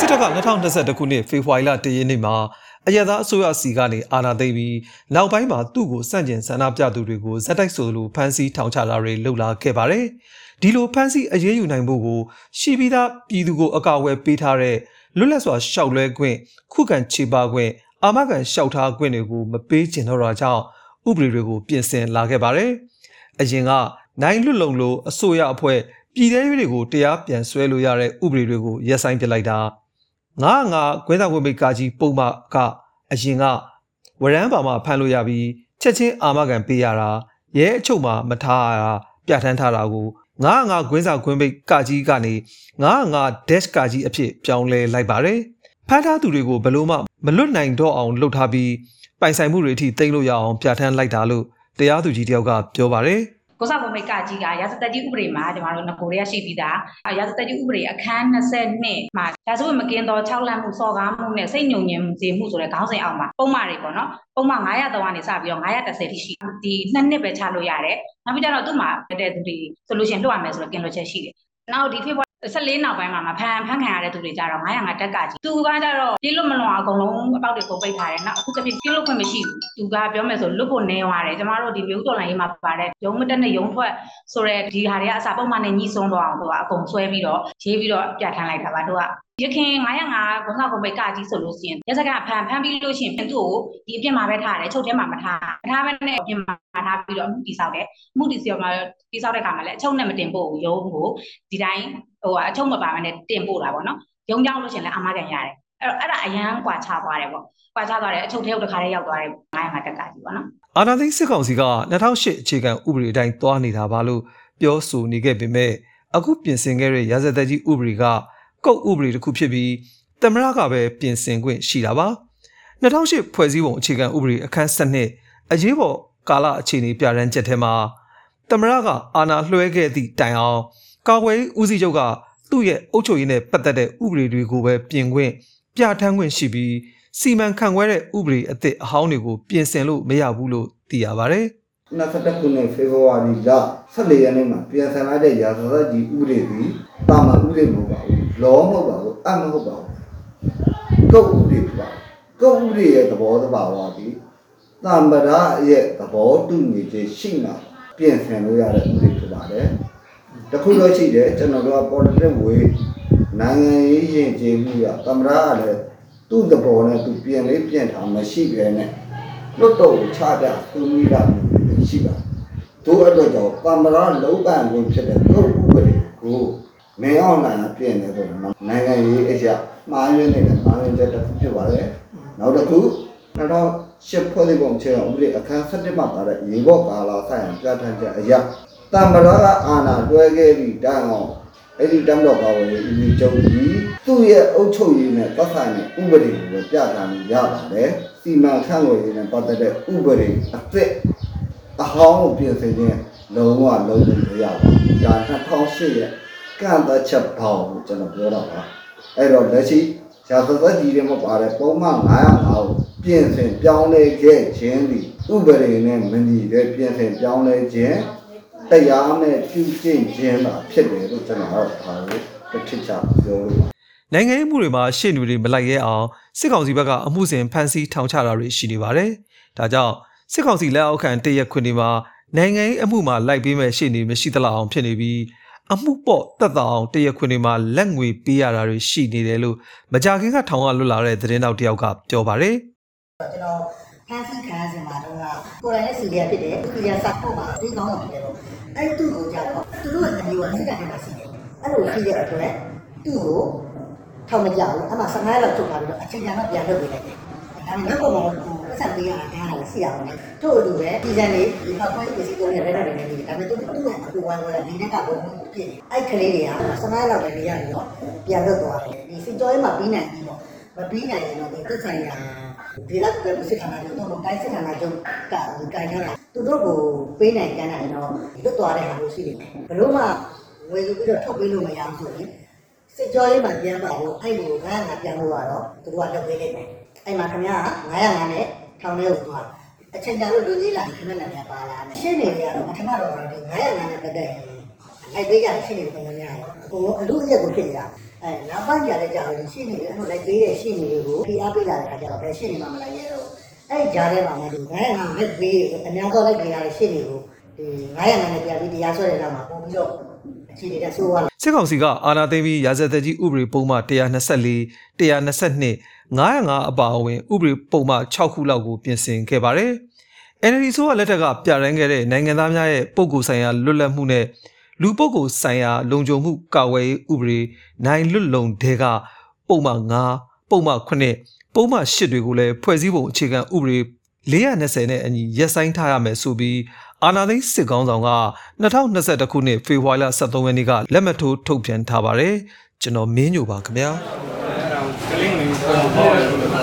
စစ်တပ်က2021ခုနှစ်ဖေဖော်ဝါရီလ1ရက်နေ့မှာအရသာအစိုးရစီကနေအာဏာသိမ်းပြီးနောက်ပိုင်းမှာသူ့ကိုစန့်ကျင်ဆန္ဒပြသူတွေကိုဇက်တိုက်ဆိုလိုဖမ်းဆီးထောင်ချတာတွေလှုပ်လာခဲ့ပါတယ်။ဒီလိုဖမ်းဆီးအရေးယူနိုင်ဖို့ကိုရှိပြီးသားပြည်သူကိုအကာအကွယ်ပေးထားတဲ့လွတ်လပ်စွာရှောက်လွဲခွင့်ခုခံခြေပါခွင့်အာမခံရှောက်ထားခွင့်တွေကိုမပေးချင်တော့တာကြောင့်ဥပဒေတွေကိုပြင်ဆင်လာခဲ့ပါတယ်။အရင်ကနိုင်လွတ်လုံလို့အစိုးရအဖွဲ့ပြည်ထရေးတွေကိုတရားပြန်ဆွဲလို့ရတဲ့ဥပဒေတွေကိုရပ်ဆိုင်းပစ်လိုက်တာ ငါငါခွဲသာခွင့်မိတ်ကာကြီးပုံမှကအရင်ကဝရမ်းပါမှာဖမ်းလို့ရပြီးချက်ချင်းအာမခံပေးရတာရဲအချုပ်မှာမထားရတာပြဋ္ဌာန်းထားတာကိုငါငါခွင်းစာခွင်းမိတ်ကာကြီးကနေငါငါ dash ကာကြီးအဖြစ်ပြောင်းလဲလိုက်ပါတယ်ဖမ်းထားသူတွေကိုဘလို့မှမလွတ်နိုင်တော့အောင်လှုပ်ထားပြီးပိုင်ဆိုင်မှုတွေအထိတိမ့်လို့ရအောင်ပြဋ္ဌာန်းလိုက်တာလို့တရားသူကြီးတယောက်ကပြောပါတယ် ကိုစားပုံမိတ်ကကြီးကရာဇသက်ကြီးဥပဒေမှာကျမတို့ငကိုတွေကရှိပြီးသားရာဇသက်ကြီးဥပဒေအခန်း22မှာဒါဆိုရင်မကင်းသော6လမ်းမှုစော်ကားမှုနဲ့စိတ်ညုံညင်မှုစေမှုဆိုတဲ့ခေါင်းစဉ်အောက်မှာပုံမှန်တွေပေါ့နော်ပုံမှန်900တောင်းကနေစပြီးတော့930ထိရှိဒီနှစ်နှစ်ပဲချလို့ရတယ်နောက်ပြီးတော့သူ့မှာတဲ့သူတွေဆိုလို့ရှိရင်လွှတ်ရမယ်ဆိုတော့ကင်းလွှတ်ချက်ရှိတယ်နောက်ဒီဖေဖော် 14နောက်ပိုင်းမှာမဖန်ဖန်ခံရတဲ့သူတွေကြတော့905တက်ကကြီးသူကကြတော့ပြေးလို့မလွန်အကုန်လုံးအပေါက်တွေကိုပိတ်ထားတယ်နောက်အခုတစ်ပြည့်ပြေးလို့ခွင့်မရှိဘူးသူကပြောမယ်ဆိုလွတ်ဖို့နေသွားတယ်ကျမတို့ဒီမျိုးတော်လိုင်းရေးမှာပါတဲ့ရုံးမတက်နဲ့ရုံးထွက်ဆိုတော့ဒီဟာတွေကအစာပုံမှန်နဲ့ညီးစွန်းသွားအောင်သူကအကုန်ဆွဲပြီးတော့ရေးပြီးတော့ပြဋ္ဌာန်းလိုက်တာပါသူက ရခင်905ဘုံကဘုံပဲကကြီးဆိုလို့ရှိရင်ရက်စကဖန်ဖန်ပြီးလို့ရှိရင်သူ့ကိုဒီအပြစ်မှာပဲထားတယ်ချုပ်ထဲမှာမထားမထားဘဲနဲ့အပြစ်မှာထားပြီးတော့အမှုတည်ဆောက်တယ်အမှုတည်ဆောက်မှာတည်ဆောက်တဲ့ခါမှာလည်းအချုပ်နဲ့မတင်ဖို့ရုံးကိုဒီတိုင်းဟိုအချုပ်မပါမနဲ့တင်ပို့တာပေါ့နော်ရုံကြောင်းလို့ရှိရင်လည်းအမကန်ရတယ်အဲ့တော့အဲ့ဒါအရန်ကွာချသွားတယ်ပေါ့ကွာချသွားတယ်အချုပ်ထဲကိုတခါလေးရောက်သွားတယ်900တက်ကကြီးပေါ့နော်အာနာသိန်းစစ်ကောင်စီက2008အခြေခံဥပဒေအတိုင်းသွားနေတာပါလို့ပြောဆိုနေခဲ့ပေမဲ့အခုပြင်ဆင်ခဲ့တဲ့ရာဇသက်ကြီးဥပဒေက ကုတ်ဥပဒေတစ်ခုဖြစ်ပြီးသမရကပဲပြင်ဆင်ခွင့်ရှိတာပါ2008ဖွဲ့စည်းပုံအခြေခံဥပဒေအခန်း7အရေးပေါ်ကာလအခြေအနေပြဋ္ဌာန်းချက်ထဲမှာသမရကအာဏာလွှဲခဲ့သည့်တိုင်အောင်ကာကွယ်ဦးစီးချုပ်ကသူ့ရဲ့အုပ်ချုပ်ရေးနဲ့ပတ်သက်တဲ့ဥပဒေတွေကိုပဲပြင်ခွင့်ပြဋ္ဌာန်းခွင့်ရှိပြီးစီမံခန့်ခွဲတဲ့ဥပဒေအသစ်အဟောင်းတွေကိုပြင်ဆင်လို့မရဘူးလို့သိရပါတယ်21ခုနှစ်ဖေဖော်ဝါရီလ14ရက်နေ့မှာပြန်ဆန်လိုက်တဲ့ရာဇသတ်ကြီးဥပဒေသည်တာမန်ဥပဒေမဟုတ်ပါဘူး လောမဟုတ်ပါဘူးအမဟုတ်ပါဘူးကုတ်ဥပဒေဖြစ်ပါကုတ်ဥပဒေရဲ့သဘောတဘာဝသည်တမ္ပရာရဲ့သဘောတူညီချက်ရှိမှပြင်ဆင်လို့ရတဲ့ဥပဒေဖြစ်ပါတယ်တခုတော့ရှိတယ်ကျွန်တော်တို့က political way နိုင်ငံရေးယဉ်ကျေးမှုရတမ္ပရာကလည်းသူ့သဘောနဲ့သူပြင်လေးပြင်ထားမရှိပဲနဲ့လွတ်တော့ချတာသူမိတာရှိပါတို့အတွက်ကြောင့်တမ္ပရာလုံးပန်ကိုဖြစ်တဲ့ကုတ်ဥပဒေကို မင်းအောင်နိုင်ပြင်တယ်ဆိုတော့နိုင်ငံရေးအရာမှားရင်းနေတဲ့မှားရင်းချက်တစ်ခုဖြစ်ပါတယ်နောက်တစ်ခု2008ဖွဲ့စည်းပုံချေအောင်ဥပဒေအခန်း7မှာပါတဲ့ရေဘော့ကာလာဆိုင်ရာပြဋ္ဌာန်းချက်အရာတမ္ပရာကအာဏာတွဲခဲ့ပြီးတန်းအောင်အဲ့ဒီတမ်းတော်ပါဝင်ဦးစီးချုပ်ကြီးသူ့ရဲ့အုပ်ချုပ်ရေးနဲ့ပတ်ဆိုင်တဲ့ဥပဒေကိုပဲပြဋ္ဌာန်းရပါတယ်စီမံခန့်ခွဲရေးနဲ့ပတ်သက်တဲ့ဥပဒေအသစ်အဟောင်းကိုပြင်ဆင်ခြင်းလုံးဝလုံးဝမရပါဘူးဒါ2008ရဲ့ ကန့်သက်ချက်ပေါင်းကိုကျွန်တော်ပြောတော့ပါအဲ့တော့လက်ရှိရာဇသက်ကြီးတွေမှာပါတဲ့ပုံမှန်905ကိုပြင်ဆင်ပြောင်းလဲခဲ့ခြင်းဒီဥပဒေနဲ့မညီတဲ့ပြင်ဆင်ပြောင်းလဲခြင်းတရားနဲ့ပြုကျင့်ခြင်းသာဖြစ်တယ်လို့ကျွန်တော်ကတော့ဒါကိုတစ်ချက်ချပြောလို့ပါနိုင်ငံရေးမှုတွေမှာရှေ့နေတွေမလိုက်ရဲအောင်စစ်ကောင်စီဘက်ကအမှုစဉ်ဖမ်းဆီးထောင်ချတာတွေရှိနေပါတယ်။ဒါကြောင့်စစ်ကောင်စီလက်အောက်ခံတရက်ခွင်တွေမှာနိုင်ငံရေးအမှုမှာလိုက်ပေးမဲ့ရှေ့နေမရှိသလောက်အောင်ဖြစ်နေပြီး အမှုပေါ့တက်တာအောင်တရက်ခွင်တွေမှာလက်ငွေပေးရတာတွေရှိနေတယ်လို့မကြခင်ကထောင်ကလွတ်လာတဲ့သတင်းတောက်တယောက်ကပြောပါတယ်ကျွန်တော်ဖန်ဆင်းခံရစဉ်မှာတော့ကိုယ်တိုင်နဲ့စီရီယာဖြစ်တယ်စီရီယာစပ်ဖို့ပါဒီကောင်းတော့ဖြစ်တယ်တော့အဲ့သူ့ကိုကြတော့သူတို့ရဲ့မျိုးအနိကတည်းကရှိတယ်အဲ့လိုရှိတဲ့အတွက်သူ့ကိုထောင်မကြဘူးအဲ့မှာ15ရက်လောက်ချုပ်ထားပြီးတော့အချိန်ကြာတော့ပြန်လုပ်ပေးလိုက်တယ်ဒါပေမဲ့တော့ကိုယ် ဆက်ပေးရတာလည်းရှိရအောင်လေတို့အတူပဲဒီဇန်လေးဒီဖောက်ခွဲပစ္စည်းကိုလည်းရဲတယ်နေတယ်ဒါပေမဲ့သူတို့ကအခုဝိုင်းဝိုင်းဒီနေ့ကဘုံဖြစ်နေအဲ့ကလေးတွေက15ရက်လောက်ပဲနေရပြီးတော့ပြန်လွတ်သွားတယ်ဒီစစ်ကြောရေးမှာပြီးနိုင်ပြီးတော့မပြီးနိုင်ရင်တော့ဒီသက်ဆိုင်ရာဒီလောက်ကစစ်ဌာနချုပ်တော့တိုင်းစစ်ဌာနချုပ်ကဒီကိုင်ထားတာသူတို့ကိုပေးနိုင်ကြတယ်တော့လွတ်သွားတဲ့ဟာလို့ရှိတယ်ဘလို့မှဝယ်ယူပြီးတော့ထုတ်ပေးလို့မရဘူးဆိုရင်စစ်ကြောရေးမှာပြန်ပါလို့အဲ့လိုငါးငါပြန်လို့ကတော့သူတို့ကလုပ်ပေးလိုက်တယ်အဲ့မှာခင်ဗျား905နဲ့ ထောင်ထဲကိုသွားအချိန်ကြာလို့လူကြီးလာခင်ဗျားလည်းပါလာတယ်ရှင်းနေရတော့ပထမတော့ဒီ905နဲ့ပတ်သက်ရင်အဲ့ဒီကရှင်းနေပုံများတယ်ဟိုအလူအရက်ကိုဖြစ်ရအအဲနောက်ပိုင်းကြတဲ့ကြာလို့ရှင်းနေတယ်အဲ့လိုလိုက်ပေးတဲ့ရှင်းနေတွေကိုဖိအားပေးလာတဲ့ခါကျတော့ဘယ်ရှင်းနေမှမလိုက်ရတော့အဲ့ကြားထဲမှာလည်းဒီ900ငါမဲ့ပေးအများဆုံးလိုက်ပေးရတဲ့ရှင်းတွေကိုဒီ900ငါနဲ့ပြပြီးတရားဆွဲတဲ့နောက်မှာပုံပြီးတော့ အခြေအနေတက်ဆိုးသွားစစ်ကောင်စီကအာဏာသိမ်းပြီးရာဇသက်ကြီးဥပဒေပုံမှ124 122 905အပါအဝင်ဥပဒေပုံမှ6ခုလောက်ကိုပြင်ဆင်ခဲ့ပါတယ်။ NLD ဆိုကလက်ထက်ကပြရန်ခဲ့တဲ့နိုင်ငံသားများရဲ့ပုဂ္ဂိုလ်ဆိုင်ရာလွတ်လပ်မှုနဲ့လူပုဂ္ဂိုလ်ဆိုင်ရာလုံခြုံမှုကာကွယ်ရေးဥပဒေနိုင်လွတ်လုံတဲကပုံမှ9ပုံမှ9ပုံမှ10တွေကိုလည်းဖွဲ့စည်းပုံအခြေခံဥပဒေ420နဲ့အညီရက်ဆိုင်ထားရမယ်ဆိုပြီး အာဏာသိမ်းစစ်ကောင်ဆောင်က2021ခုနှစ်ဖေဖော်ဝါရီလ23ရက်နေ့ကလက်မှတ်ထိုးထုတ်ပြန်ထားပါတယ်ကျွန်တော်မင်းညိုပါခင်ဗျာကလင်းလေးပုံပေါ်